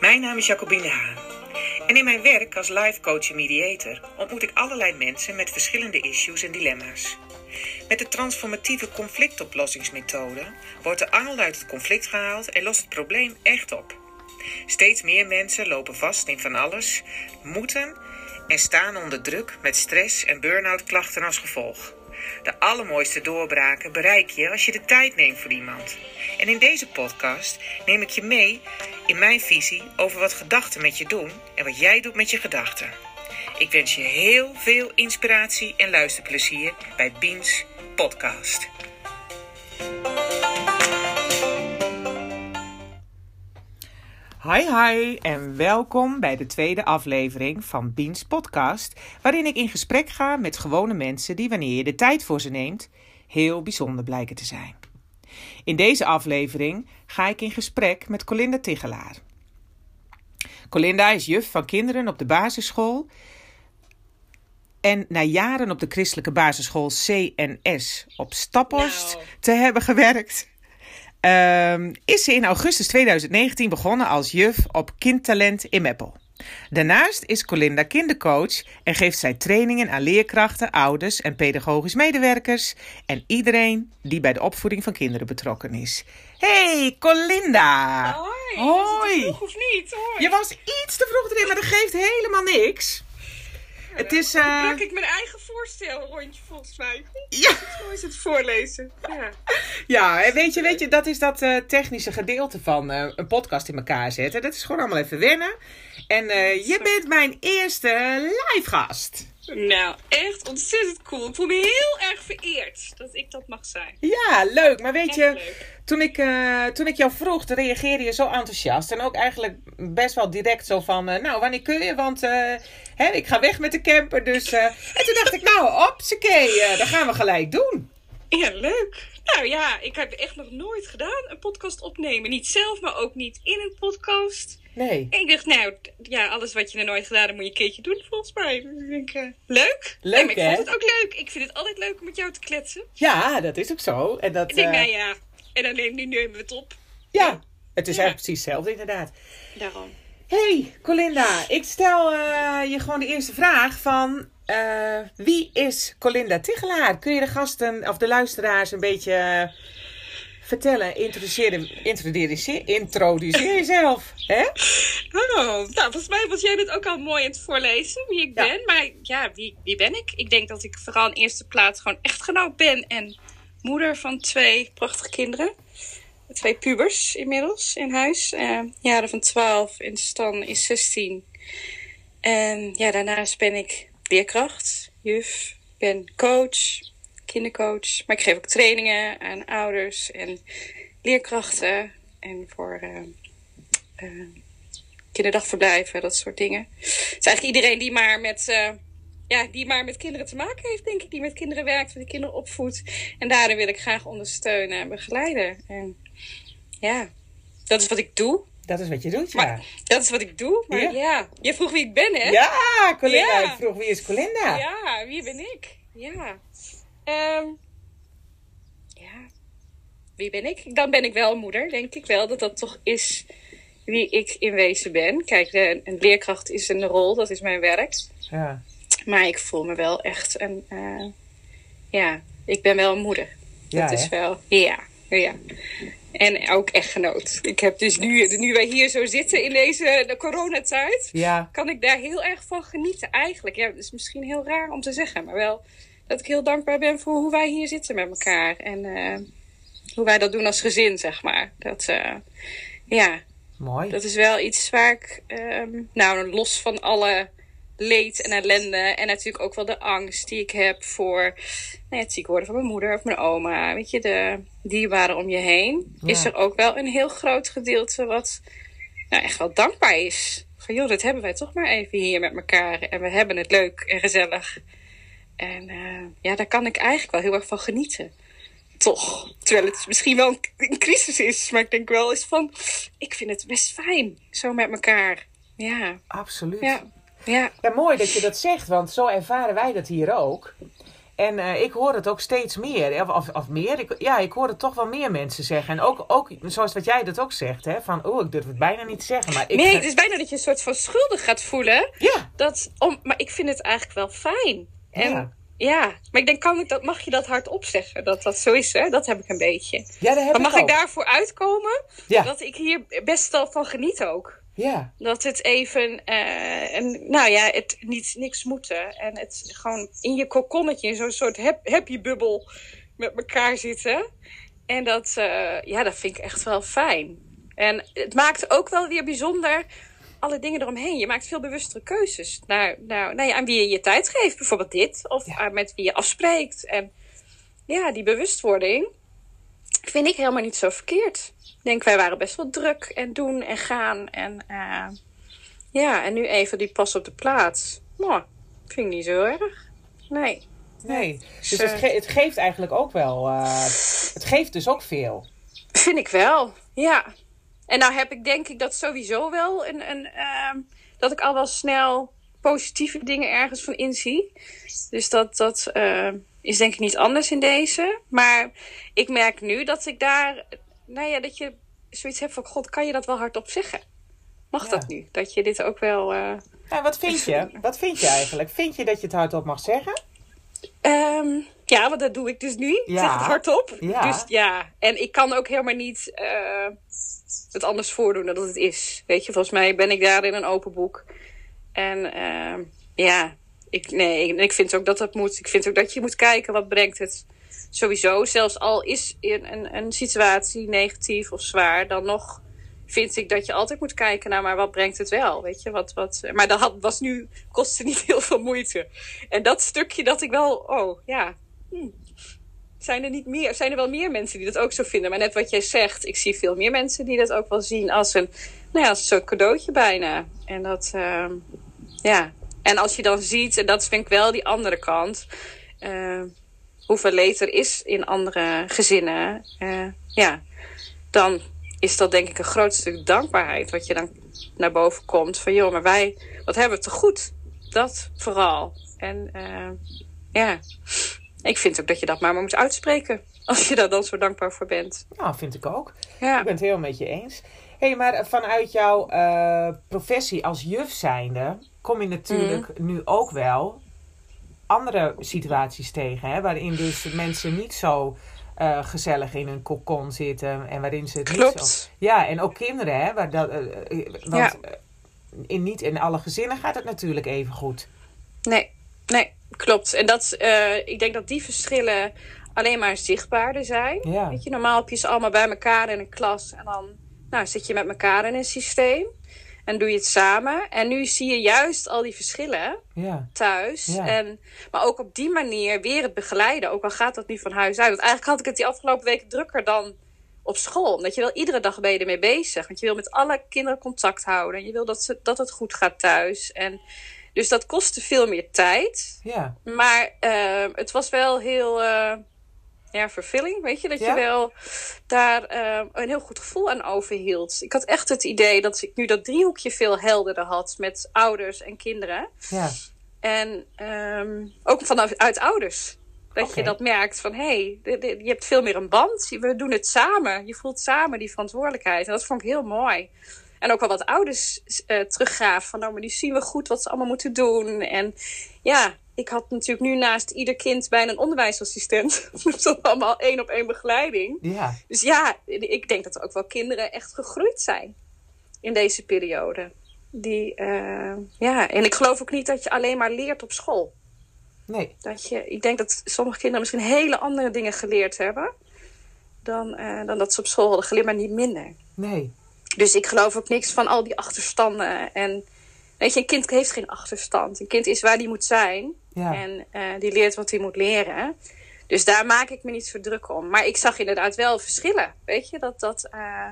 Mijn naam is Jacobine Haan. En in mijn werk als life coach en mediator ontmoet ik allerlei mensen met verschillende issues en dilemma's. Met de transformatieve conflictoplossingsmethode wordt de angel uit het conflict gehaald en lost het probleem echt op. Steeds meer mensen lopen vast in van alles, moeten en staan onder druk met stress en burn-out klachten als gevolg. De allermooiste doorbraken bereik je als je de tijd neemt voor iemand. En in deze podcast neem ik je mee in mijn visie over wat gedachten met je doen en wat jij doet met je gedachten. Ik wens je heel veel inspiratie en luisterplezier bij Beans Podcast. Hi hi en welkom bij de tweede aflevering van Beans Podcast, waarin ik in gesprek ga met gewone mensen die wanneer je de tijd voor ze neemt, heel bijzonder blijken te zijn. In deze aflevering ga ik in gesprek met Colinda Tigelaar. Colinda is juf van kinderen op de basisschool en na jaren op de christelijke basisschool CNS op Staphorst Nou. te hebben gewerkt, ehm, is ze in augustus 2019 begonnen als juf op Kindtalent in Meppel. Daarnaast is Colinda kindercoach en geeft zij trainingen aan leerkrachten, ouders en pedagogisch medewerkers en iedereen die bij de opvoeding van kinderen betrokken is. Hey Colinda! Hoi. Hoi. Vroeg of niet? Hoi. Je was iets te vroeg erin, maar dat geeft helemaal niks. Het is. Dan eh, brak ik mijn eigen voorstelrondje volgens mij. ja, Zo is het voorlezen. Ja. ja, en weet je, weet je, dat is dat eh, technische gedeelte van eh, een podcast in elkaar zetten. Dat is gewoon allemaal even wennen. En eh, je bent mijn eerste live gast. Nou, echt ontzettend cool. Ik voel me heel erg vereerd dat ik dat mag zijn. Ja, leuk. Maar weet Echt je, leuk. toen ik, eh, toen ik jou vroeg, reageerde je zo enthousiast. En ook eigenlijk best wel direct zo van, eh, nou, wanneer kun je? Want eh, hè, ik ga weg met de camper. Dus, en toen dacht ik, nou, opsakee, dat gaan we gelijk doen. Ja, leuk. Nou ja, ik heb echt nog nooit gedaan, een podcast opnemen. Niet zelf, maar ook niet in een podcast. Nee. En ik dacht, nou, ja, alles wat je nog nooit gedaan hebt, moet je een keertje doen volgens mij. Dus ik denk, eh, leuk. Leuk, Nee, maar ik hè? vond het ook leuk. Ik vind het altijd leuk om met jou te kletsen. Ja, dat is ook zo. En dat, Ik denk, eh, nou ja, en dan neem, nu nemen we het op. ja, het is Ja. eigenlijk precies hetzelfde inderdaad. Daarom. Hey, Colinda, ik stel eh, je gewoon de eerste vraag van... wie is Colinda Tigelaar? Kun je de gasten of de luisteraars een beetje vertellen? Introduceer, introduceer, introduceer jezelf. Hè? Oh, nou, volgens mij was jij dit ook al mooi aan het voorlezen, wie ik Ja. ben. Maar ja, wie, wie ben ik? Ik denk dat ik vooral in eerste plaats gewoon echtgenoot ben en moeder van twee prachtige kinderen. Twee pubers inmiddels in huis. Eh jaren van 12 en Stan is 16. En ja, daarnaast ben ik leerkracht, juf, ben coach, kindercoach. Maar ik geef ook trainingen aan ouders en leerkrachten. En voor eh, eh, kinderdagverblijven, dat soort dingen. Het is eigenlijk iedereen die maar met, eh, ja, die maar met kinderen te maken heeft, denk ik. Die met kinderen werkt, die kinderen opvoedt. En daarin wil ik graag ondersteunen en begeleiden. En ja, dat is wat ik doe. Dat is wat je doet, ja. Maar dat is wat ik doe. Maar Ja. ja, je vroeg wie ik ben, hè? Ja, Colinda, Ja. ik vroeg wie is Colinda? Ja, wie ben ik? Ja. Ehm, ja. Wie ben ik? Dan ben ik wel een moeder, denk ik wel. Dat dat toch is wie ik in wezen ben. Kijk, de, een leerkracht is een rol, dat is mijn werk. Ja. Maar ik voel me wel echt een... eh, ja, ik ben wel een moeder. Ja, dat is hè? wel... Ja, ja. En ook echtgenoot. Ik heb dus nu, nu wij hier zo zitten in deze de coronatijd Ja, kan ik daar heel erg van genieten. Eigenlijk, ja, het is misschien heel raar om te zeggen, maar wel dat ik heel dankbaar ben voor hoe wij hier zitten met elkaar. En eh, hoe wij dat doen als gezin, zeg maar. Dat, eh, ja, mooi. dat is wel iets waar ik, ehm, nou, los van alle leed en ellende en natuurlijk ook wel de angst die ik heb voor nou ja, het ziek worden van mijn moeder of mijn oma. Weet je, de dierbaren om je heen. Ja. Is er ook wel een heel groot gedeelte wat nou, echt wel dankbaar is. Van joh, dat hebben wij toch maar even hier met elkaar. En we hebben het leuk en gezellig. En eh, ja, daar kan ik eigenlijk wel heel erg van genieten. Toch. Terwijl het misschien wel een, crisis is. Maar ik denk wel eens van, ik vind het best fijn. Zo met elkaar. Ja, Absoluut. ja, ja. Ja, mooi dat je dat zegt, want zo ervaren wij dat hier ook. En uh, ik hoor het ook steeds meer. Of, of, of, meer. Ik, ja, ik hoor het toch wel meer mensen zeggen. En ook, ook zoals wat jij dat ook zegt. Hè, van, oh, ik durf het bijna niet te zeggen. Maar ik nee, het is bijna dat je een soort van schuldig gaat voelen. Ja. Dat, om, maar ik vind het eigenlijk wel fijn. En ja. Ja, maar ik denk, kan ik dat, mag je dat hardop zeggen? Dat dat zo is, hè? Dat heb ik een beetje. Ja, dat heb maar mag ik, ik daarvoor uitkomen? Ja. Dat ik hier best wel van geniet ook. Ja. Dat het even, uh, en, nou ja, het niet niks moeten. En het gewoon in je kokonnetje, in zo'n soort happy bubbel met elkaar zitten. En dat, uh, ja, dat vind ik echt wel fijn. En het maakt ook wel weer bijzonder alle dingen eromheen. Je maakt veel bewustere keuzes naar, naar, nou ja, aan wie je je tijd geeft. Bijvoorbeeld dit. Of ja. met wie je afspreekt. En ja, die bewustwording vind ik helemaal niet zo verkeerd. Ik denk, wij waren best wel druk en doen en gaan. En uh, ja, en nu even die pas op de plaats. Nou, vind ik niet zo erg. Nee. Nee, dus het, ge het, geeft eigenlijk ook wel. Uh, het geeft dus ook veel. Vind ik wel, ja. En nou heb ik denk ik dat sowieso wel een, een uh, dat ik al wel snel positieve dingen ergens van inzie. Dus dat, dat uh, is denk ik niet anders in deze. Maar ik merk nu dat ik daar, nou ja, dat je zoiets hebt van, god, kan je dat wel hardop zeggen? Mag ja. dat nu? Dat je dit ook wel... Uh, ja, wat vind je? Wat vind je eigenlijk? Vind je dat je het hardop mag zeggen? Um, ja, want dat doe ik dus nu. Ja. Zeg het hardop. Ja. Dus ja, en ik kan ook helemaal niet uh, het anders voordoen dan dat het is. Weet je, volgens mij ben ik daar in een open boek. En uh, ja, ik, nee, ik vind ook dat dat moet. Ik vind ook dat je moet kijken wat brengt het sowieso. Zelfs al is een, een, een situatie negatief of zwaar, dan nog vind ik dat je altijd moet kijken naar, maar wat brengt het wel? Weet je, wat, wat, maar dat had, was nu, kostte niet heel veel moeite. En dat stukje dat ik wel, oh ja, hm, zijn er niet meer, zijn er wel meer mensen die dat ook zo vinden? Maar net wat jij zegt, ik zie veel meer mensen die dat ook wel zien als een, nou ja, als een cadeautje bijna. En dat, uh, ja. En als je dan ziet, en dat vind ik wel die andere kant, uh, hoeveel leed er is in andere gezinnen, uh, ja, dan is dat denk ik een groot stuk dankbaarheid wat je dan naar boven komt. Van joh, maar wij, wat hebben we te goed? Dat vooral. En uh, ja, ik vind ook dat je dat maar, maar moet uitspreken. Als je daar dan zo dankbaar voor bent. Nou, vind ik ook. Ja. Ik ben het heel met je eens. Hé, hey, maar vanuit jouw uh, professie als juf zijnde... kom je natuurlijk mm. nu ook wel andere situaties tegen. Hè? Waarin dus mensen niet zo uh, gezellig in een kokon zitten. En waarin ze het Klopt. niet zo... Ja, en ook kinderen. Hè? Waar dat, uh, want ja. in, niet in alle gezinnen gaat het natuurlijk even goed. Nee, nee, klopt. En dat, uh, ik denk dat die verschillen alleen maar zichtbaarder zijn. Ja. Weet je, normaal heb je ze allemaal bij elkaar in een klas. En dan nou, zit je met elkaar in een systeem. En doe je het samen. En nu zie je juist al die verschillen ja. thuis. Ja. En, maar ook op die manier weer het begeleiden. Ook al gaat dat nu van huis uit. Want eigenlijk had ik het die afgelopen weken drukker dan op school. Omdat je wel iedere dag ben je ermee bezig. Want je wil met alle kinderen contact houden. En je wil dat, ze, dat het goed gaat thuis. En dus dat kostte veel meer tijd. Ja. Maar uh, het was wel heel... Uh, ja, vervulling, weet je, dat Ja. je wel daar uh, een heel goed gevoel aan overhield. Ik had echt het idee dat ik nu dat driehoekje veel helderder had met ouders en kinderen. Ja. En um, ook vanuit uit ouders. Dat je dat merkt van, hé, hey, je hebt veel meer een band. We doen het samen. Je voelt samen die verantwoordelijkheid. En dat vond ik heel mooi. En ook wel wat ouders uh, teruggaven van, nou, maar nu zien we goed wat ze allemaal moeten doen. En ja, ik had natuurlijk nu naast ieder kind bijna een onderwijsassistent. Dus dat allemaal één op één begeleiding. Ja. Dus ja, ik denk dat er ook wel kinderen echt gegroeid zijn in deze periode. Die, uh, ja, en ik geloof ook niet dat je alleen maar leert op school. Nee. Dat je, ik denk dat sommige kinderen misschien hele andere dingen geleerd hebben dan, uh, dan dat ze op school hadden geleerd, maar niet minder. Nee. Dus ik geloof ook niks van al die achterstanden. En weet je, een kind heeft geen achterstand. Een kind is waar die moet zijn. Ja. En uh, die leert wat hij moet leren. Dus daar maak ik me niet zo druk om. Maar ik zag inderdaad wel verschillen. Weet je, dat dat. Uh,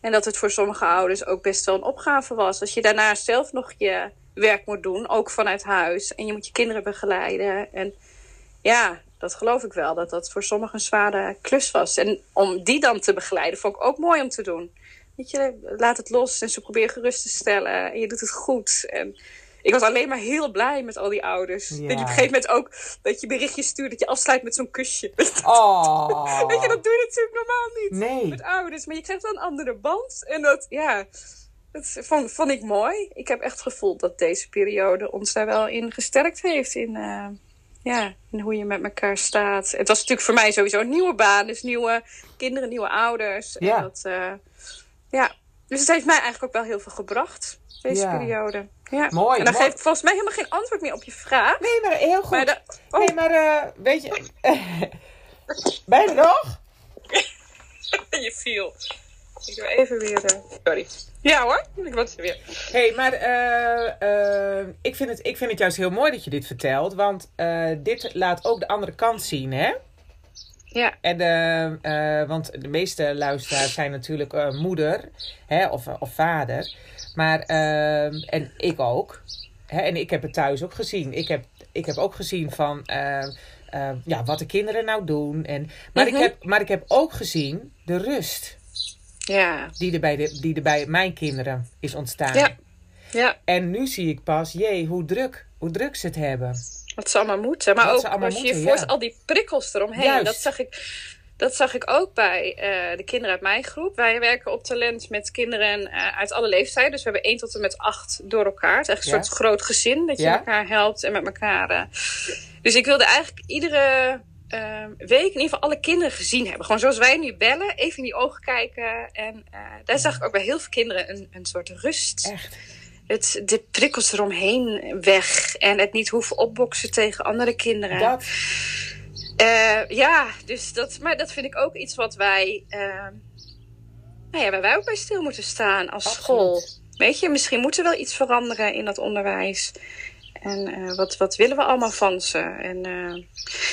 en dat het voor sommige ouders ook best wel een opgave was. Als je daarnaast zelf nog je werk moet doen, ook vanuit huis. En je moet je kinderen begeleiden. En ja, dat geloof ik wel. Dat dat voor sommigen een zware klus was. En om die dan te begeleiden, vond ik ook mooi om te doen. Weet je, laat het los en ze proberen gerust te stellen. En je doet het goed. En ik was alleen maar heel blij met al die ouders. Dat je op een gegeven moment ook dat je berichtjes stuurt dat je afsluit met zo'n kusje. Oh. Weet je, dat doe je natuurlijk normaal niet Nee. met ouders. Maar je krijgt wel een andere band. En dat, ja, dat vond, vond ik mooi. Ik heb echt het gevoel dat deze periode ons daar wel in gesterkt heeft. In, eh, ja, in hoe je met elkaar staat. Het was natuurlijk voor mij sowieso een nieuwe baan. Dus nieuwe kinderen, nieuwe ouders. Ja. En dat, eh, ja. Dus het heeft mij eigenlijk ook wel heel veel gebracht. Deze Ja. periode. Ja. Mooi, En dan mooi. geef ik volgens mij helemaal geen antwoord meer op je vraag. Nee, maar heel goed. Maar de, oh, Nee, maar eh, weet je... ben je er nog? je viel. Ik doe even weer... eh, sorry. Ja hoor, ik was er weer. hey, maar eh, eh, ik, vind het, ik vind het juist heel mooi dat je dit vertelt. Want eh, dit laat ook de andere kant zien, hè? Ja. En, eh, eh, want de meeste luisteraars zijn natuurlijk eh, moeder hè, of, of vader. Maar, eh, en ik ook. Hè, en ik heb het thuis ook gezien. Ik heb, ik heb ook gezien van eh, eh, ja, wat de kinderen nou doen. En, maar, Mhm. ik heb, maar ik heb ook gezien de rust Ja. die er bij, de, die er bij mijn kinderen is ontstaan. Ja. Ja, En nu zie ik pas, jee, hoe druk, hoe druk ze het hebben. Wat ze allemaal moeten. Maar Wat ook als je je voorstelt, al die prikkels eromheen. Juist. Dat zag ik, dat zag ik ook bij eh, de kinderen uit mijn groep. Wij werken op talent met kinderen eh, uit alle leeftijden. Dus we hebben 1 tot en met 8 door elkaar. Het is echt een Ja. soort groot gezin dat je Ja. elkaar helpt en met elkaar. eh. Dus ik wilde eigenlijk iedere eh, week in ieder geval alle kinderen gezien hebben. Gewoon zoals wij nu bellen, even in die ogen kijken. En daar zag ik ook bij heel veel kinderen een, een soort rust Echt. Het, de prikkels eromheen weg. En het niet hoeven opboksen tegen andere kinderen. Dat, Eh, ja, dus dat, maar dat vind ik ook iets wat wij, eh, nou ja, waar wij ook bij stil moeten staan als Absoluut. school. Weet je, misschien moet er wel iets veranderen in dat onderwijs. En eh, wat, wat willen we allemaal van ze? En,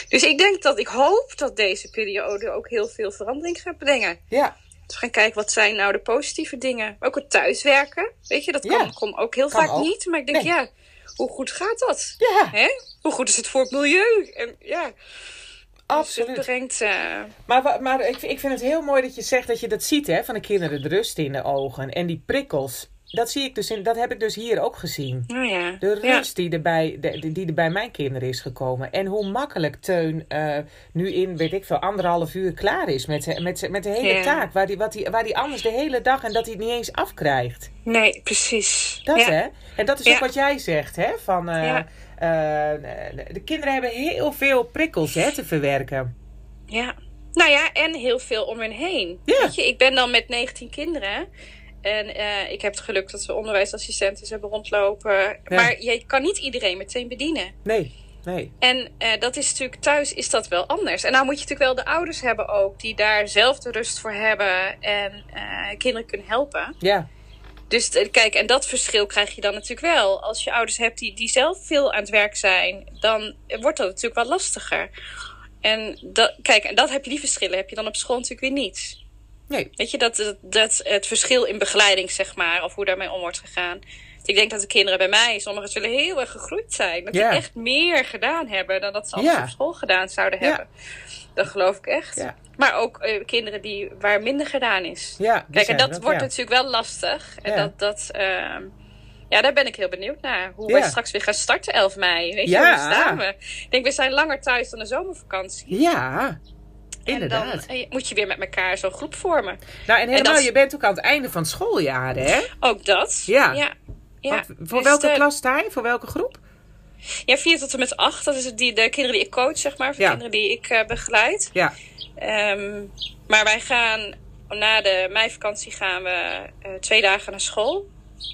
dus ik denk dat ik hoop dat deze periode ook heel veel verandering gaat brengen. ja, Dus we gaan kijken wat zijn nou de positieve dingen. Ook het thuiswerken. Weet je, dat kan, Ja. ook heel Kan vaak ook. niet. Maar ik denk, Nee. ja, hoe goed gaat dat? ja, Hè? Hoe goed is het voor het milieu? En ja, dus absoluut. het brengt. eh, Maar, maar ik, ik vind het heel mooi dat je zegt dat je dat ziet, hè, van de kinderen, de rust in de ogen en die prikkels. Dat zie ik dus in, dat heb ik dus hier ook gezien. nou ja. De ja. rust die, er bij, de, die er bij mijn kinderen is gekomen. En hoe makkelijk Teun eh, nu in, weet ik veel, anderhalf uur klaar is met, met, met de hele Ja. taak. Waar die, wat die, waar die anders de hele dag en dat hij het niet eens afkrijgt. Nee, precies. Dat hè? En dat is ook wat jij zegt, hè? Van, eh, eh, de kinderen hebben heel veel prikkels hè, te verwerken. Ja. Nou ja, en heel veel om hen heen. Weet je, ik ben dan met 19 kinderen. En eh, ik heb het geluk dat we onderwijsassistenten hebben rondlopen. Maar je kan niet iedereen meteen bedienen. Nee, nee. En eh, dat is natuurlijk thuis is dat wel anders. En nou moet je natuurlijk wel de ouders hebben ook die daar zelf de rust voor hebben en eh, kinderen kunnen helpen. Ja, Dus kijk, en dat verschil krijg je dan natuurlijk wel. Als je ouders hebt die, die zelf veel aan het werk zijn, dan wordt dat natuurlijk wel lastiger. En dat, kijk, en dat heb je die verschillen heb je dan op school natuurlijk weer niet. Nee. Weet je, dat, dat, dat het verschil in begeleiding, zeg maar, of hoe daarmee om wordt gegaan. Ik denk dat de kinderen bij mij, sommigen zullen heel erg gegroeid zijn. Dat Ja. die echt meer gedaan hebben dan dat ze anders op school gedaan zouden hebben. Dat geloof ik echt. Maar ook eh, kinderen die, waar minder gedaan is. Ja, Kijk, en dat wordt natuurlijk wel lastig. En Ja. dat, dat ehm, ja, daar ben ik heel benieuwd naar. Hoe Ja. wij straks weer gaan starten 11 mei. Weet je, Ja. hoe staan we? Ik denk, we zijn langer thuis dan de zomervakantie. Ja, En inderdaad. dan eh, moet je weer met elkaar zo'n groep vormen. nou, en helemaal, dat- je bent ook aan het einde van het schooljaar, hè? Ook dat. Ja. Ja. ja. Want voor Dus welke de- klas sta je? Voor welke groep? Ja, 4 tot en met 8. Dat is het die, de kinderen die ik coach, zeg maar. De Ja. kinderen die ik eh, begeleid. Ja, Ehm, maar wij gaan na de meivakantie gaan we eh, twee dagen naar school.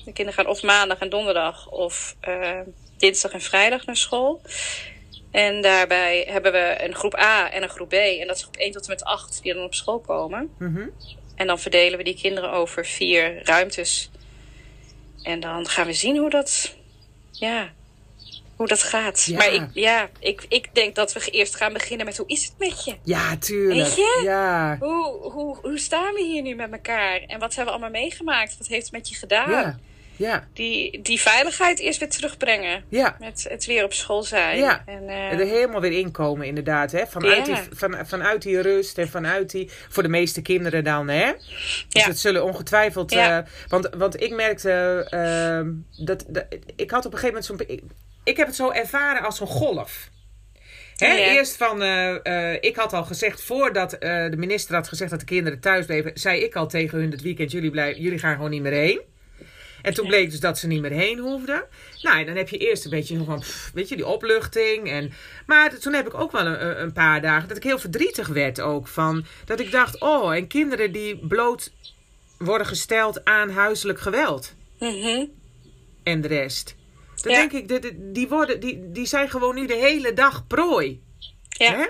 De kinderen gaan of maandag en donderdag of dinsdag en vrijdag naar school. En daarbij hebben we een groep A en een groep B. En dat is groep 1 tot en met 8 die dan op school komen. Mhm. En dan verdelen we die kinderen over vier ruimtes. En dan gaan we zien hoe dat, ja, hoe dat gaat. Ja. Maar ik, ja, ik, ik denk dat we eerst gaan beginnen met hoe is het met je? ja tuurlijk. Weet je? Ja, Hoe, hoe, hoe staan we hier nu met elkaar? En wat hebben we allemaal meegemaakt? Wat heeft het met je gedaan? ja. Ja, die, die veiligheid eerst weer terugbrengen. ja. Met het weer op school zijn. Ja. En, eh, Er helemaal weer inkomen, inderdaad. Hè? Vanuit, die, van, vanuit die rust en vanuit die. Voor de meeste kinderen dan, hè? Dus Ja. het zullen ongetwijfeld. Eh, want, want ik merkte. ehm, dat, dat. Ik had op een gegeven moment zo'n. Ik, ik heb het zo ervaren als een golf. Hè, Ja. Eerst van, eh, ik had al gezegd, voordat de minister had gezegd dat de kinderen thuis bleven, zei ik al tegen hun dit weekend, jullie, blijven, jullie gaan gewoon niet meer heen. En toen bleek dus dat ze niet meer heen hoefden. Nou, en dan heb je eerst een beetje van, pff, weet je, die opluchting. En, maar toen heb ik ook wel een, een paar dagen dat ik heel verdrietig werd ook. Van, dat ik dacht, oh, en kinderen die bloot worden gesteld aan huiselijk geweld. mhm. En de rest. Dan Ja. denk ik, die, die- die, worden, die, die zijn gewoon nu de hele dag prooi. Ja. Hè?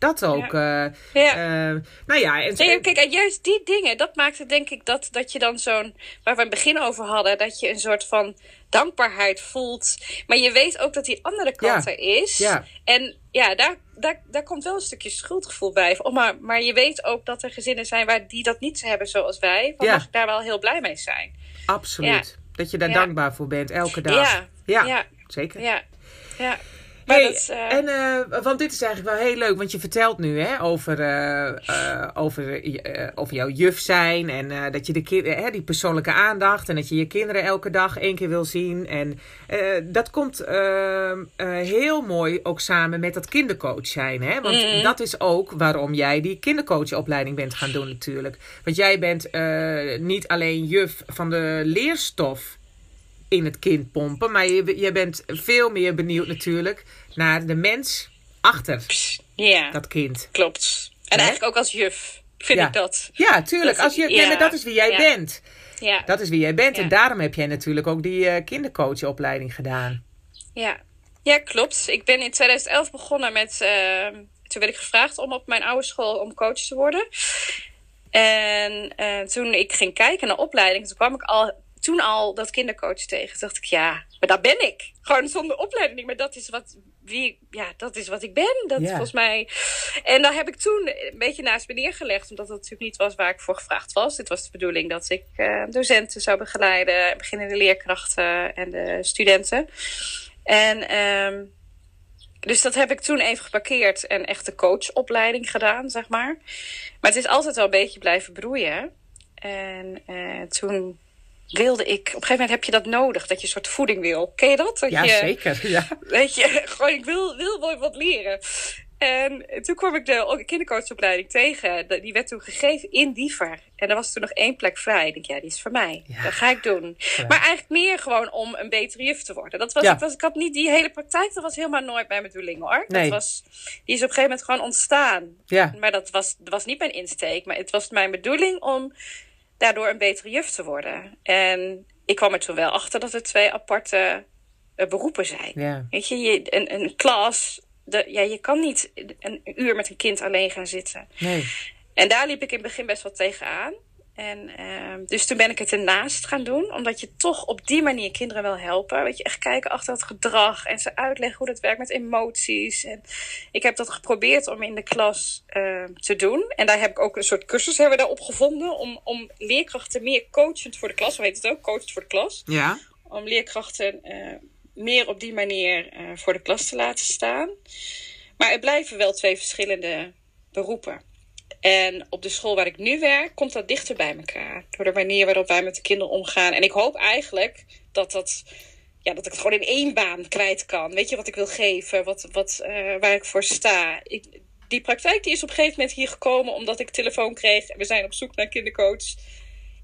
Dat ook. eh, Ja. eh, nou ja, en, Nee, kijk, en juist die dingen, dat maakt het denk ik dat, dat je dan zo'n, waar we in het begin over hadden, dat je een soort van dankbaarheid voelt. Maar je weet ook dat die andere kant Ja. er is. Ja. En ja, daar, daar, daar komt wel een stukje schuldgevoel bij. Oh, maar, maar je weet ook dat er gezinnen zijn waar die dat niet hebben zoals wij. Dan Ja. mag ik daar wel heel blij mee zijn. absoluut. Dat je daar dankbaar voor bent, elke dag. Ja. zeker. Ja. Ja. Hey, dat, eh, en, eh, want dit is eigenlijk wel heel leuk, want je vertelt nu hè, over, eh, over, over jouw juf zijn en dat je de die persoonlijke aandacht en dat je je kinderen elke dag één keer wil zien. En dat komt heel mooi ook samen met dat kindercoach zijn. Hè? Want Mhm. dat is ook waarom jij die kindercoachopleiding bent gaan doen natuurlijk. Want jij bent niet alleen juf van de leerstof in het kind pompen. Maar je, je bent veel meer benieuwd natuurlijk naar de mens achter ja, dat kind. klopt. En eigenlijk ook als juf vind Ja. ik dat. Ja, tuurlijk. Dat- Als je, ja, nee, maar dat is wie jij bent. Ja. Dat is wie jij bent. En daarom heb jij natuurlijk ook die eh kindercoachopleiding gedaan. Ja. ja, klopt. Ik ben in 2011 begonnen met. eh, toen werd ik gevraagd om op mijn oude school om coach te worden. En eh, toen ik ging kijken naar opleiding, toen kwam ik al, toen al dat kindercoach tegen. Toen dacht ik, ja, maar daar ben ik. Gewoon zonder opleiding. Maar dat is wat, wie, ja, dat is wat ik ben. Dat volgens mij. En daar heb ik toen een beetje naast me neergelegd, omdat dat natuurlijk niet was waar ik voor gevraagd was. Het was de bedoeling dat ik eh, docenten zou begeleiden, beginnende leerkrachten en de studenten. En ehm, dus dat heb ik toen even geparkeerd en echt de coachopleiding gedaan, zeg maar. Maar het is altijd wel een beetje blijven broeien. En eh, toen wilde ik... Op een gegeven moment heb je dat nodig, dat je een soort voeding wil. Ken je dat? dat Ja, je, zeker. Ja. Weet je, gewoon ik wil, wil wel wat leren. En toen kwam ik de kindercoachopleiding tegen. Die werd toen gegeven in Diever. En er was toen nog één plek vrij. Ik denk, ja, die is voor mij. Ja. Dat ga ik doen. Maar eigenlijk meer gewoon om een betere juf te worden. Dat was, Ja. ik, was, ik had niet die hele praktijk. Dat was helemaal nooit mijn bedoeling hoor. Nee. Dat was, die is op een gegeven moment gewoon ontstaan. Ja. Maar dat was, dat was niet mijn insteek. Maar het was mijn bedoeling om daardoor een betere juf te worden. En ik kwam er toen wel achter dat er twee aparte eh, beroepen zijn. Weet je, je een, een klas. De, ja, je kan niet een uur met een kind alleen gaan zitten. Nee. En daar liep ik in het begin best wel tegenaan. En ehm, dus toen ben ik het ernaast gaan doen. Omdat je toch op die manier kinderen wil helpen. Weet je, echt kijken achter het gedrag. En ze uitleggen hoe dat werkt met emoties. En ik heb dat geprobeerd om in de klas ehm, te doen. En daar heb ik ook een soort cursus hebben we daarop gevonden. Om, om leerkrachten meer coachend voor de klas. Hoe heet het ook? Coachend voor de klas Ja. om leerkrachten eh, meer op die manier eh, voor de klas te laten staan. Maar het blijven wel twee verschillende beroepen. En op de school waar ik nu werk, komt dat dichter bij elkaar. Door de manier waarop wij met de kinderen omgaan. En ik hoop eigenlijk dat, dat, ja, dat ik het gewoon in één baan kwijt kan. Weet je wat ik wil geven, wat, wat, eh, waar ik voor sta. Ik, die praktijk die is op een gegeven moment hier gekomen omdat ik telefoon kreeg. En we zijn op zoek naar kindercoach.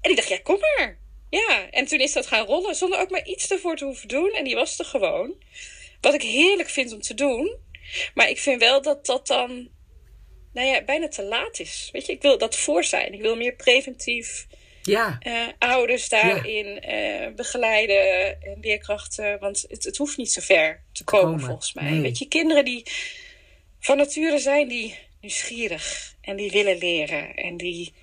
En ik dacht, ja, kom maar. Ja, en toen is dat gaan rollen zonder ook maar iets ervoor te hoeven doen. En die was er gewoon. Wat ik heerlijk vind om te doen. Maar ik vind wel dat dat dan, nou ja, bijna te laat is. Weet je, ik wil dat voor zijn. Ik wil meer preventief Ja. eh, ouders daarin eh, begeleiden en leerkrachten. Want het, het hoeft niet zo ver te komen, komen, volgens mij. nee. Weet je, kinderen die van nature zijn die nieuwsgierig en die willen leren en die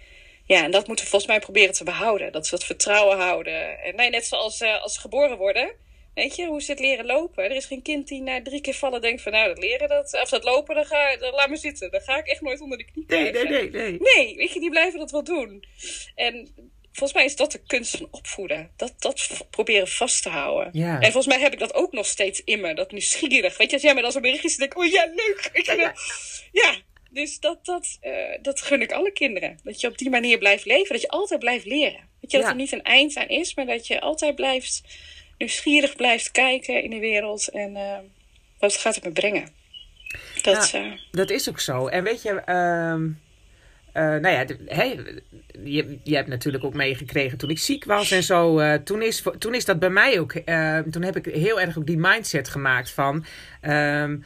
ja, en dat moeten we volgens mij proberen te behouden. Dat ze dat vertrouwen houden. En nee, net zoals eh, als ze geboren worden. Weet je, hoe ze het leren lopen. Er is geen kind die na drie keer vallen denkt van... nou, dat leren, dat, of dat lopen, dan ga, dan laat me zitten. Dan ga ik echt nooit onder de knie Nee, krijgen. nee, nee, nee. Nee, weet je, die blijven dat wel doen. En volgens mij is dat de kunst van opvoeden. Dat, dat proberen vast te houden. Ja. En volgens mij heb ik dat ook nog steeds in me. Dat nieuwsgierig. Weet je, als jij me dan zo'n berichtje ziet, denk ik, oh ja, leuk. Weet je, wel. ja, dus dat, dat, eh, dat gun ik alle kinderen. Dat je op die manier blijft leven. Dat je altijd blijft leren. Weet je, dat Ja. er niet een eind aan is, maar dat je altijd blijft nieuwsgierig blijft kijken in de wereld. En eh, wat gaat het me brengen? Dat, eh, Dat is ook zo. En weet je, ehm, eh, nou ja, de- hè, je, je hebt natuurlijk ook meegekregen toen ik ziek was en zo. toen, is, toen is dat bij mij ook, eh, toen heb ik heel erg ook die mindset gemaakt van, ehm,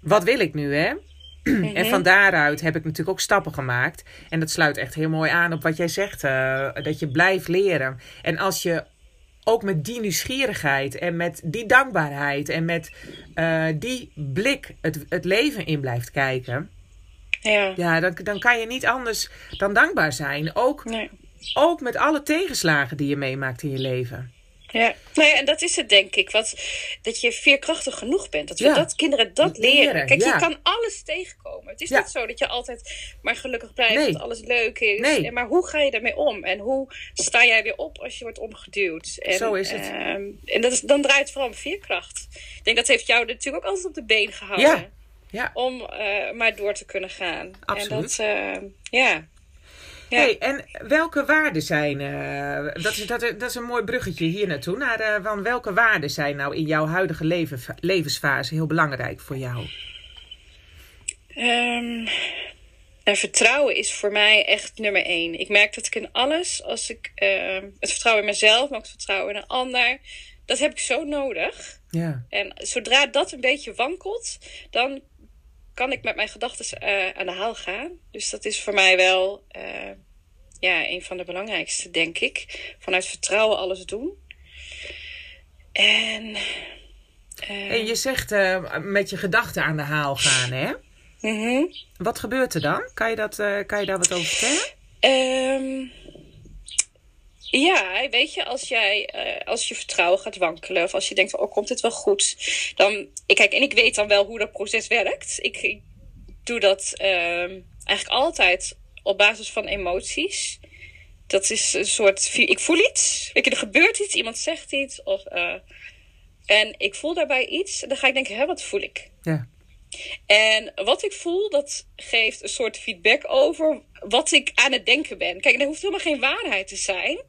wat wil ik nu hè? En van daaruit heb ik natuurlijk ook stappen gemaakt. En dat sluit echt heel mooi aan op wat jij zegt. dat je blijft leren. En als je ook met die nieuwsgierigheid en met die dankbaarheid en met eh, die blik het, het leven in blijft kijken. ja. Ja, dan, dan kan je niet anders dan dankbaar zijn. Ook, Nee. ook met alle tegenslagen die je meemaakt in je leven. Ja, nou ja, en dat is het denk ik. Wat, dat je veerkrachtig genoeg bent. Dat we Ja. dat kinderen dat leren. Leren, Kijk, ja. je kan alles tegenkomen. Het is niet zo dat je altijd maar gelukkig blijft. Nee. Dat alles leuk is. Nee. En Maar hoe ga je daarmee om? En hoe sta jij weer op als je wordt omgeduwd? En, Zo is het. ehm, en dat is, dan draait het vooral om veerkracht. Ik denk dat heeft jou natuurlijk ook altijd op de been gehouden. Ja. Ja. Om eh, maar door te kunnen gaan. Absoluut. En dat, eh, ja. Ja. Hey, en welke waarden zijn, eh, dat, is, dat, dat is een mooi bruggetje hier naartoe, naar eh, van welke waarden zijn nou in jouw huidige leven, levensfase heel belangrijk voor jou? Ehm, nou, vertrouwen is voor mij echt nummer één. Ik merk dat ik in alles, als ik ehm, het vertrouwen in mezelf, maar ook het vertrouwen in een ander, dat heb ik zo nodig. Ja, En zodra dat een beetje wankelt, dan kan ik met mijn gedachten eh, aan de haal gaan. Dus dat is voor mij wel eh, ja, een van de belangrijkste, denk ik. Vanuit vertrouwen alles doen. En. eh, en je zegt met je gedachten aan de haal gaan, hè? mhm. Wat gebeurt er dan? Kan je, dat, kan je daar wat over vertellen? Ehm, ja, weet je, als jij eh, als je vertrouwen gaat wankelen, of als je denkt, oh, komt dit wel goed? Dan, ik, kijk, en ik weet dan wel hoe dat proces werkt. Ik, ik doe dat ehm, eigenlijk altijd op basis van emoties. Dat is een soort, ik voel iets, weet je, er gebeurt iets, iemand zegt iets, of, eh, en ik voel daarbij iets, en dan ga ik denken, hè, wat voel ik? Ja, En wat ik voel, dat geeft een soort feedback over wat ik aan het denken ben. Kijk, er hoeft helemaal geen waarheid te zijn.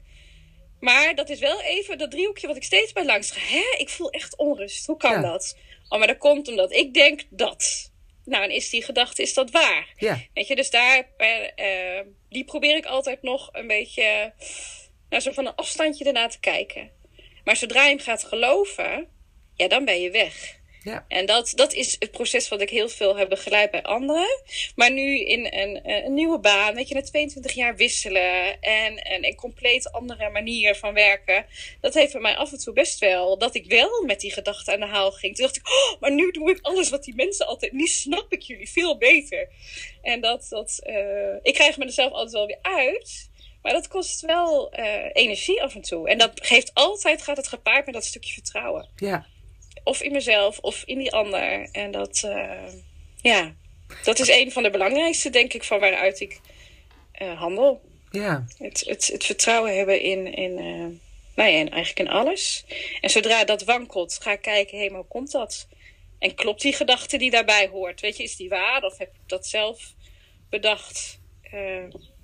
Maar dat is wel even dat driehoekje wat ik steeds bij langs ga. Hè, ik voel echt onrust. Hoe kan Ja. dat? Oh, maar dat komt omdat ik denk dat. Nou, en is die gedachte, is dat waar? ja, Weet je, dus daar, eh, eh, die probeer ik altijd nog een beetje, nou, zo van een afstandje ernaar te kijken. Maar zodra je hem gaat geloven, ja, dan ben je weg. Ja. En dat, dat is het proces wat ik heel veel heb begeleid bij anderen. Maar nu in een, eh, een nieuwe baan, weet je, na 22 jaar wisselen en, en een compleet andere manier van werken. Dat heeft bij mij af en toe best wel, dat ik wel met die gedachten aan de haal ging. Toen dacht ik, oh, maar nu doe ik alles wat die mensen altijd, nu snap ik jullie veel beter. En dat, dat eh, ik krijg me er zelf altijd wel weer uit. Maar dat kost wel eh, energie af en toe. En dat geeft altijd, gaat het gepaard met dat stukje vertrouwen ja. Of in mezelf of in die ander. En dat, eh, ja, dat is een van de belangrijkste, denk ik, van waaruit ik eh, handel. ja. Het, het, het vertrouwen hebben in, in, eh, nou ja, in eigenlijk in alles. En zodra dat wankelt, ga ik kijken, hé, maar hoe komt dat? En klopt die gedachte die daarbij hoort? Weet je, is die waar of heb ik dat zelf bedacht?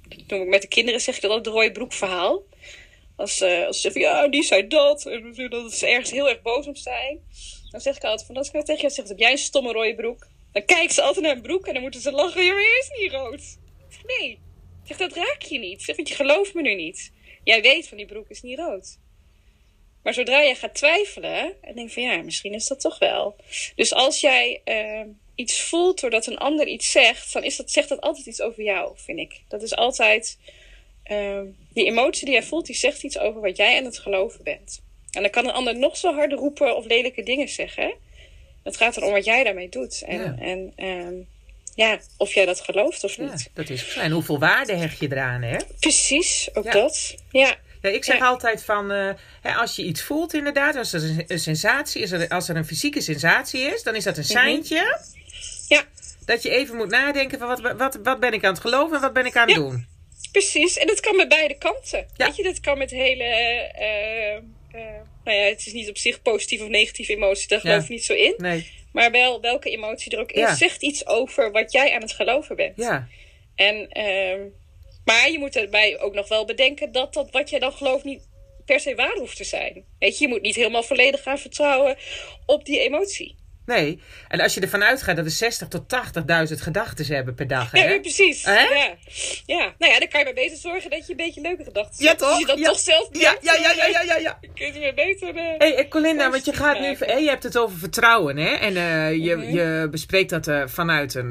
Dat noem ik met de kinderen, zeg ik dat het rode broek verhaal. Als, eh, als ze zeggen, ja, die zei dat. En dat ze ergens heel erg boos op zijn. Dan zeg ik altijd van, als ik nou tegen jou zeg, heb jij een stomme rode broek? Dan kijken ze altijd naar een broek en dan moeten ze lachen. Ja, maar is niet rood. Nee. Zeg, dat raak je niet. Zeg, want je gelooft me nu niet. Jij weet van die broek is niet rood. Maar zodra jij gaat twijfelen en denkt van ja, misschien is dat toch wel. Dus als jij eh, iets voelt doordat een ander iets zegt, dan is dat, zegt dat altijd iets over jou, vind ik. Dat is altijd eh, die emotie die jij voelt, die zegt iets over wat jij aan het geloven bent. En dan kan een ander nog zo hard roepen of lelijke dingen zeggen. Het gaat erom wat jij daarmee doet. En, Ja. en ehm, ja, of jij dat gelooft of ja niet. dat is. En hoeveel waarde hecht je eraan, hè? Precies, ook Ja. dat. Ja, Ja, ik zeg altijd van, eh, hè, als je iets voelt inderdaad, als er een, een sensatie is, er- als er een fysieke sensatie is, dan is dat een seintje ja. dat je even moet nadenken van wat, wat, wat ben ik aan het geloven en wat ben ik aan het doen. Precies, en dat kan met beide kanten. Ja. Weet je, dat kan met hele. eh, eh, nou ja, het is niet op zich positief of negatieve emotie, daar geloof ik niet zo in. Nee. Maar wel welke emotie er ook is, Ja. zegt iets over wat jij aan het geloven bent. Ja. En, ehm, maar je moet erbij ook nog wel bedenken dat dat wat jij dan gelooft niet per se waar hoeft te zijn. Weet je, je moet niet helemaal volledig gaan vertrouwen op die emotie. Nee. En als je ervan uitgaat dat we 60 tot 80.000 gedachten hebben per dag. Ja, Hè? ja, precies. Hè? Ja. ja, nou ja, dan kan je maar beter zorgen dat je een beetje leuke gedachten Ja, hebt. Als toch? je dat Ja. toch zelf Ja, bedenkt, ja, ja, ja, eh, ja, ja, ja. kun je maar beter... eh, Hey, eh, Colinda, want je gaat nu, je hebt het over vertrouwen, hè? En eh, je, Mhm. je bespreekt dat vanuit een,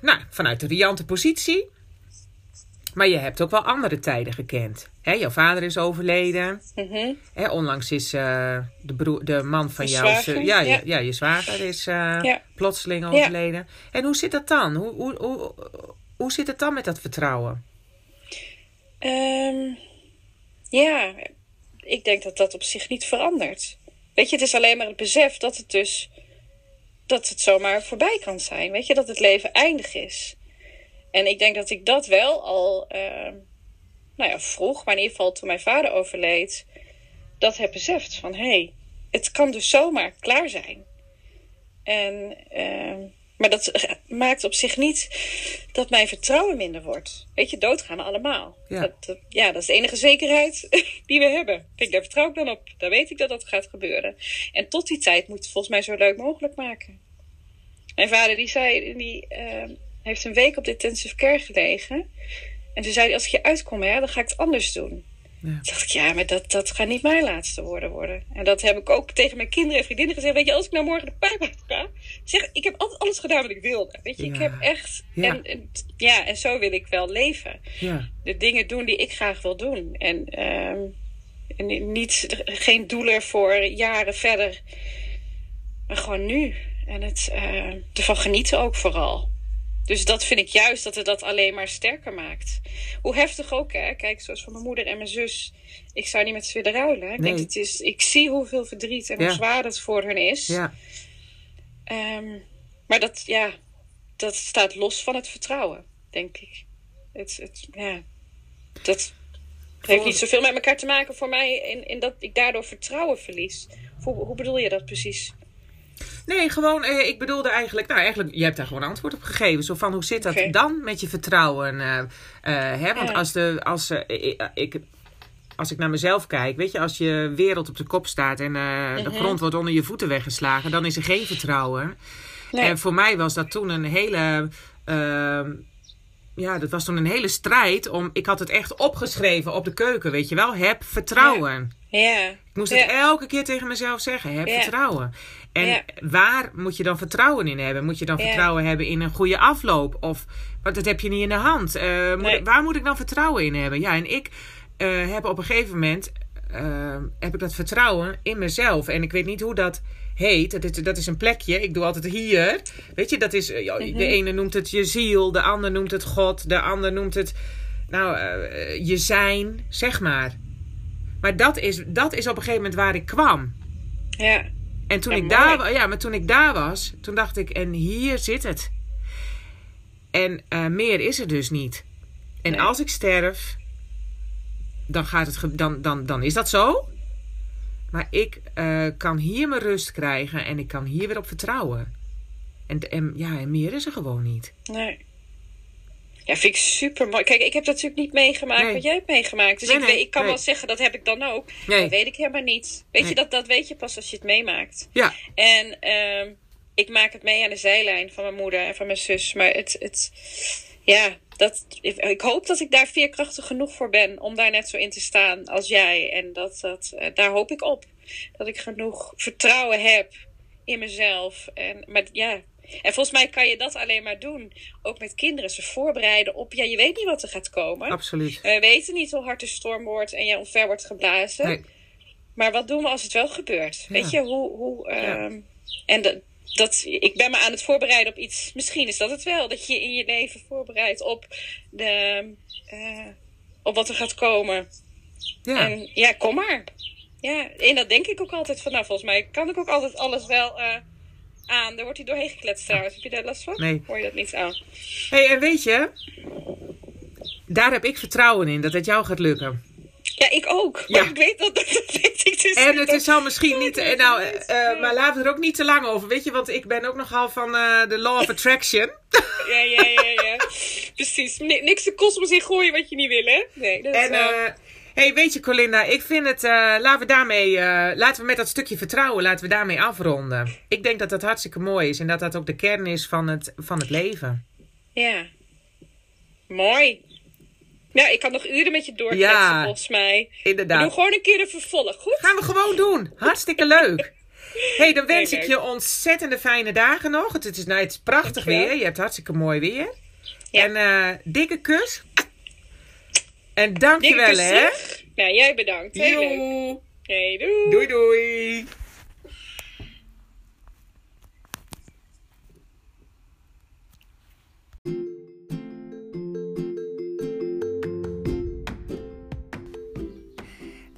nou, vanuit een riante positie. Maar je hebt ook wel andere tijden gekend. Hè? Jouw vader is overleden. mhm. Hè? Onlangs is eh, de, broer, de man van jou, zwager, ja, ja. ja. ja, je zwager is eh, Ja. plotseling overleden. En hoe zit dat dan? Hoe, hoe, hoe, hoe zit het dan met dat vertrouwen? Ehm, ja, ik denk dat dat op zich niet verandert. Weet je, het is alleen maar het besef dat het dus... dat het zomaar voorbij kan zijn. Weet je, dat het leven eindig is. En ik denk dat ik dat wel al... ehm, nou ja, vroeg, maar in ieder geval toen mijn vader overleed... dat heb beseft van... hé, hey, het kan dus zomaar klaar zijn. En... ehm, maar dat eh, maakt op zich niet dat mijn vertrouwen minder wordt. Weet je, doodgaan we allemaal. Ja. Dat, dat- ja, dat is de enige zekerheid die we hebben. Kijk, daar vertrouw ik dan op. Daar weet ik dat dat gaat gebeuren. En tot die tijd moet het volgens mij zo leuk mogelijk maken. Mijn vader die zei, die eh, heeft een week op de intensive care gelegen. En toen zei hij, als ik je uitkom, hè, dan ga ik het anders doen. Ja. Toen dacht ik, ja, maar dat, dat gaat niet mijn laatste woorden worden. En dat heb ik ook tegen mijn kinderen en vriendinnen gezegd. Weet je, als ik nou morgen de pijp uit ga, zeg, ik heb altijd alles gedaan wat ik wilde. Weet je, ik heb echt, Ja. en, en, ja, en zo wil ik wel leven. Ja, De dingen doen die ik graag wil doen. En, ehm, en niet, geen doelen voor jaren verder, maar gewoon nu. En het, eh, ervan genieten ook vooral. Dus dat vind ik juist dat het dat alleen maar sterker maakt. Hoe heftig ook, hè? Kijk, zoals van mijn moeder en mijn zus. Ik zou niet met ze willen ruilen. Ik, Nee. denk, het is, ik zie hoeveel verdriet en Ja. hoe zwaar het voor hun is. ja, Ehm, maar dat, ja, dat staat los van het vertrouwen, denk ik. Het, het, ja, dat heeft niet zoveel met elkaar te maken voor mij in, in dat ik daardoor vertrouwen verlies. Hoe, hoe bedoel je dat precies? Nee, gewoon, eh, ik bedoelde eigenlijk, nou eigenlijk, je hebt daar gewoon antwoord op gegeven. Zo van, hoe zit dat dan met je vertrouwen? eh, eh, hè? Want Ja. als, de, als, eh, ik, als ik naar mezelf kijk, weet je, als je wereld op de kop staat en de Mhm. grond wordt onder je voeten weggeslagen, dan is er geen vertrouwen. Nee. En voor mij was dat toen een hele. Ja, dat was toen een hele strijd om. Ik had het echt opgeschreven op de keuken, weet je wel. Heb vertrouwen. ja, Ik moest Ja. het elke keer tegen mezelf zeggen. Heb Ja. vertrouwen. En waar moet je dan vertrouwen in hebben? Moet je dan vertrouwen hebben in een goede afloop? Of, want dat heb je niet in de hand. Eh, moet- Nee. waar moet ik dan vertrouwen in hebben? Ja, en ik eh, heb op een gegeven moment... eh, heb ik dat vertrouwen in mezelf. En ik weet niet hoe dat heet. Dat is, dat is een plekje. Ik doe altijd hier. Weet je, dat is... eh, ja, Mhm. De ene noemt het je ziel. De ander noemt het God. De ander noemt het... Nou, eh, je zijn. Zeg maar. Maar dat is, dat is op een gegeven moment waar ik kwam. ja, En toen, Ja, ik mooi. daar, ja, maar toen ik daar was, toen dacht ik, en hier zit het. En eh, meer is er dus niet. En Nee. als ik sterf, dan, gaat het dan, dan, dan is dat zo. Maar ik eh, kan hier mijn rust krijgen en ik kan hier weer op vertrouwen. En, en, ja, en meer is er gewoon niet. nee. Ja, vind ik super mooi. Kijk, ik heb dat natuurlijk niet meegemaakt Nee. wat jij hebt meegemaakt. Dus Nee, ik, nee, ik kan wel zeggen, dat heb ik dan ook. Nee. Dat weet ik helemaal niet. Weet je, dat, dat weet je pas als je het meemaakt. Ja, En ehm, ik maak het mee aan de zijlijn van mijn moeder en van mijn zus. Maar het, het ja, dat, ik hoop dat ik daar veerkrachtig genoeg voor ben om daar net zo in te staan als jij. En dat, dat, eh, daar hoop ik op. Dat ik genoeg vertrouwen heb in mezelf. En, maar ja, en volgens mij kan je dat alleen maar doen. Ook met kinderen, ze voorbereiden op, ja, je weet niet wat er gaat komen. absoluut. We weten niet hoe hard de storm wordt en je omver wordt geblazen. Nee. Maar wat doen we als het wel gebeurt? Ja. Weet je, hoe... hoe Ja. ehm, En dat, dat, ik ben me aan het voorbereiden op iets... Misschien is dat het wel. Dat je in je leven voorbereidt op, de, eh, op wat er gaat komen. Ja. En ja, kom maar. Ja, en dat denk ik ook altijd van... Nou, volgens mij kan ik ook altijd alles wel eh, aan. Daar wordt hij doorheen gekletst trouwens. Heb je daar last van? Nee. Hoor je dat niet aan? hey, en weet je, daar heb ik vertrouwen in dat het jou gaat lukken. Ja, ik ook. Ja. Maar ik weet dat, dat weet En het is al misschien niet. eh, Nou, eh, maar laten we er ook niet te lang over. Weet je, want ik ben ook nogal van eh, de Law of Attraction. Ja, ja, ja, ja. Precies. Ni- niks de kosmos in gooien wat je niet wil, hè? Nee, dat is... Eh, eh hey, weet je, Colinda, ik vind het. laten we daarmee. laten we met dat stukje vertrouwen, laten we daarmee afronden. Ik denk dat dat hartstikke mooi is en dat dat ook de kern is van het, van het leven. Ja. Mooi. Nou, ik kan nog uren met je doorkletsen, Ja. volgens mij. We Inderdaad. doen gewoon een keer een vervolg, goed? Gaan we gewoon doen. Hartstikke leuk. hey, dan wens Heel ik leuk. je ontzettende fijne dagen nog. Het is, nou, het is prachtig Dankjewel. weer. Je hebt hartstikke mooi weer. Ja. En eh, dikke kus. En dankjewel, hè. Nou, jij bedankt. Heel leuk. Joe. Hey, doei. Doei, doei.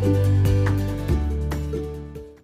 Thank you.